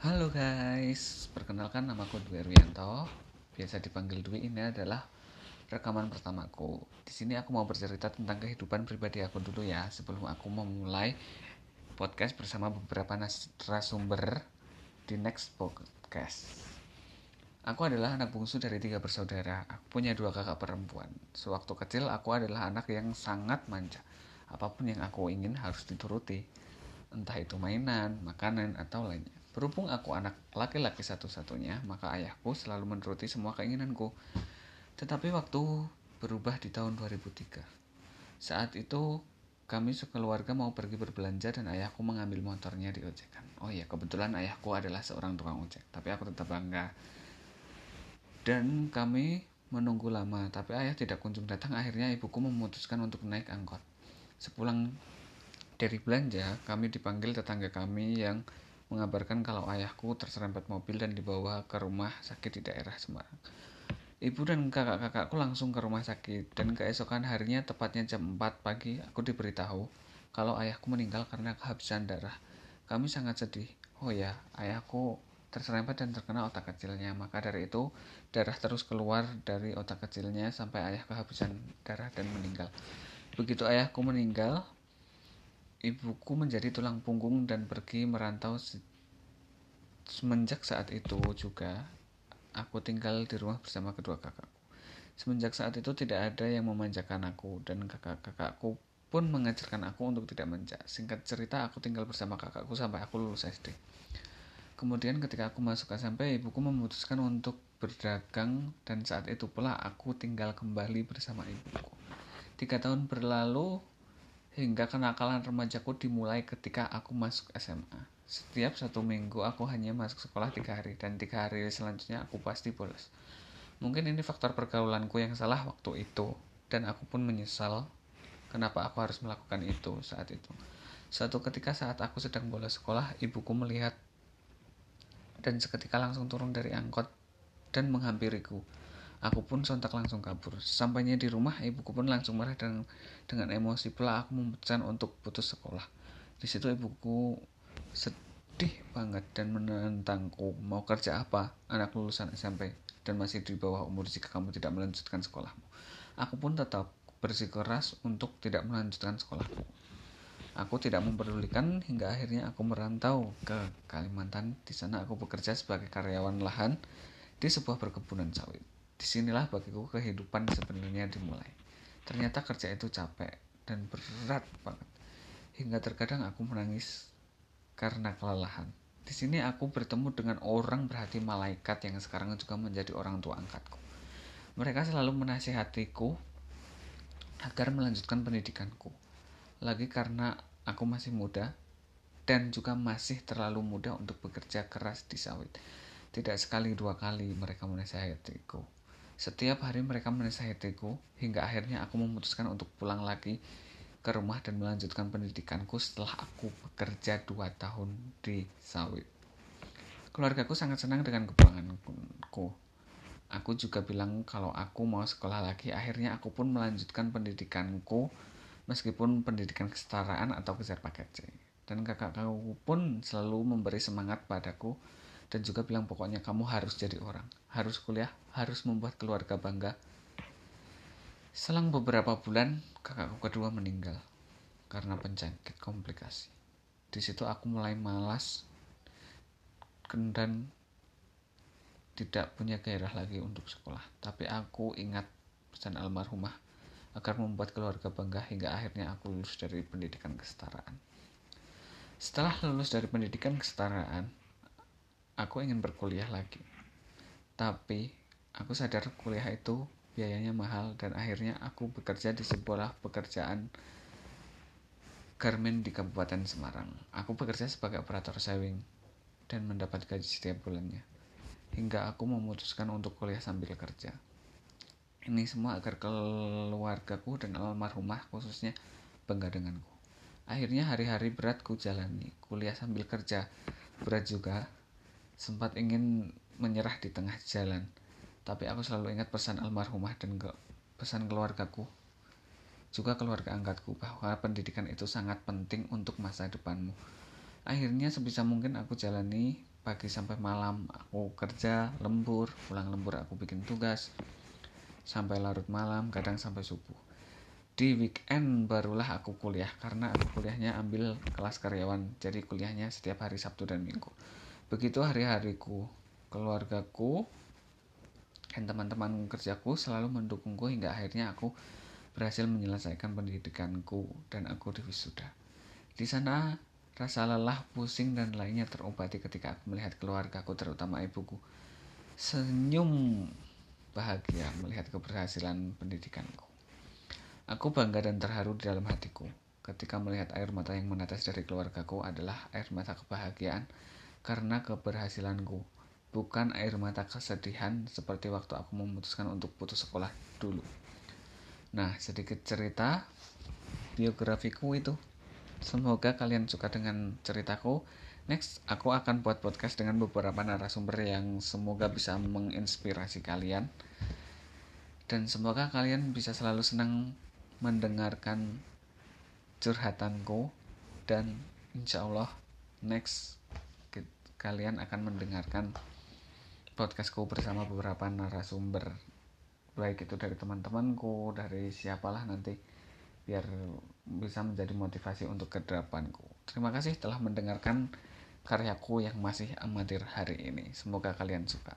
Halo guys, perkenalkan nama aku Dwi Erwianto. Biasa dipanggil Dwi ini adalah rekaman pertamaku. Di sini aku mau bercerita tentang kehidupan pribadi aku dulu ya, sebelum aku memulai podcast bersama beberapa narasumber di next podcast. Aku adalah anak bungsu dari tiga bersaudara. Aku punya dua kakak perempuan. Sewaktu kecil aku adalah anak yang sangat manja. Apa pun yang aku ingin harus dituruti. Entah itu mainan, makanan, atau lainnya. Berhubung aku anak laki-laki satu-satunya, maka ayahku selalu menuruti semua keinginanku. Tetapi waktu berubah di tahun 2003. Saat itu kami sekeluarga mau pergi berbelanja dan ayahku mengambil motornya di ojekan. Oh iya, kebetulan ayahku adalah seorang tukang ojek, tapi aku tetap bangga. Dan kami menunggu lama, tapi ayah tidak kunjung datang. Akhirnya ibuku memutuskan untuk naik angkot. Sepulang dari belanja, kami dipanggil tetangga kami yang mengabarkan kalau ayahku terserempet mobil dan dibawa ke rumah sakit di daerah Semarang. Ibu dan kakak-kakakku langsung ke rumah sakit dan keesokan harinya tepatnya jam 4 pagi aku diberitahu kalau ayahku meninggal karena kehabisan darah. Kami sangat sedih. Oh ya, ayahku terserempet dan terkena otak kecilnya. Maka dari itu, darah terus keluar dari otak kecilnya sampai ayah kehabisan darah dan meninggal. Begitu ayahku meninggal, ibuku menjadi tulang punggung dan pergi merantau semenjak saat itu juga aku tinggal di rumah bersama kedua kakakku. Semenjak saat itu tidak ada yang memanjakan aku dan kakak-kakakku pun mengajarkan aku untuk tidak manja. Singkat cerita, aku tinggal bersama kakakku sampai aku lulus SD. Kemudian ketika aku masuk SMP, ibuku memutuskan untuk berdagang dan saat itu pula aku tinggal kembali bersama ibuku. Tiga tahun berlalu, hingga kenakalan remajaku dimulai ketika aku masuk SMA. Setiap satu minggu aku hanya masuk sekolah tiga hari dan tiga hari selanjutnya aku pasti bolos. Mungkin ini faktor pergaulanku yang salah waktu itu dan aku pun menyesal kenapa aku harus melakukan itu saat itu. Suatu ketika saat aku sedang bolos sekolah, ibuku melihat dan seketika langsung turun dari angkot dan menghampiriku. Aku pun sontak langsung kabur. Sampainya di rumah, ibuku pun langsung marah dan dengan emosi pula aku memutuskan untuk putus sekolah. Di situ ibuku sedih banget dan menentangku mau kerja apa anak lulusan SMP dan masih di bawah umur jika kamu tidak melanjutkan sekolahmu. Aku pun tetap bersikeras untuk tidak melanjutkan sekolahku. Aku tidak memperdulikan hingga akhirnya aku merantau ke Kalimantan. Di sana aku bekerja sebagai karyawan lahan di sebuah perkebunan sawit. Di sinilah bagiku kehidupan sebenarnya dimulai. Ternyata kerja itu capek dan berat banget. Hingga terkadang aku menangis karena kelelahan. Di sini aku bertemu dengan orang berhati malaikat yang sekarang juga menjadi orang tua angkatku. Mereka selalu menasihatiku agar melanjutkan pendidikanku. Lagi karena aku masih muda dan juga masih terlalu muda untuk bekerja keras di sawit. Tidak sekali dua kali mereka menasihatiku setiap hari mereka menasihatiku hingga akhirnya aku memutuskan untuk pulang lagi ke rumah dan melanjutkan pendidikanku setelah aku bekerja 2 tahun di sawit. Keluargaku sangat senang dengan kepulanganku. Aku juga bilang kalau aku mau sekolah lagi, akhirnya aku pun melanjutkan pendidikanku meskipun pendidikan kesetaraan atau kejar paket C. Dan kakakku pun selalu memberi semangat padaku dan juga bilang pokoknya kamu harus jadi orang, harus kuliah, harus membuat keluarga bangga. Selang beberapa bulan, kakakku kedua meninggal karena penyakit komplikasi. Di situ aku mulai malas dan tidak punya gairah lagi untuk sekolah. Tapi aku ingat pesan almarhumah agar membuat keluarga bangga hingga akhirnya aku lulus dari pendidikan kesetaraan. Setelah lulus dari pendidikan kesetaraan, aku ingin berkuliah lagi. Tapi aku sadar kuliah itu biayanya mahal dan akhirnya aku bekerja di sebuah pekerjaan garmen di Kabupaten Semarang. Aku bekerja sebagai operator sewing dan mendapat gaji setiap bulannya. Hingga aku memutuskan untuk kuliah sambil kerja. Ini semua agar keluargaku dan almarhumah khususnya bangga denganku. Akhirnya hari-hari berat ku jalani, kuliah sambil kerja. Berat juga, sempat ingin menyerah di tengah jalan. Tapi aku selalu ingat pesan almarhumah dan ke pesan keluargaku, juga keluarga angkatku bahwa pendidikan itu sangat penting untuk masa depanmu. Akhirnya sebisa mungkin aku jalani pagi sampai malam aku kerja lembur pulang lembur aku bikin tugas sampai larut malam kadang sampai subuh di weekend barulah aku kuliah karena aku kuliahnya ambil kelas karyawan jadi kuliahnya setiap hari Sabtu dan Minggu begitu hari-hariku keluargaku dan teman-teman kerjaku selalu mendukungku hingga akhirnya aku berhasil menyelesaikan pendidikanku dan aku diwisuda di sana Rasa lelah, pusing, dan lainnya terobati ketika aku melihat keluargaku, terutama ibuku. Senyum bahagia melihat keberhasilan pendidikanku. Aku bangga dan terharu di dalam hatiku. Ketika melihat air mata yang menetes dari keluargaku adalah air mata kebahagiaan karena keberhasilanku, bukan air mata kesedihan seperti waktu aku memutuskan untuk putus sekolah dulu. Nah, sedikit cerita biografiku itu. Semoga kalian suka dengan ceritaku. Next, aku akan buat podcast dengan beberapa narasumber yang semoga bisa menginspirasi kalian. Dan semoga kalian bisa selalu senang mendengarkan curhatanku. Dan insya Allah next kalian akan mendengarkan podcastku bersama beberapa narasumber. Baik itu dari teman-temanku, dari siapalah nanti biar bisa menjadi motivasi untuk ke depanku. Terima kasih telah mendengarkan karyaku yang masih amatir hari ini. Semoga kalian suka.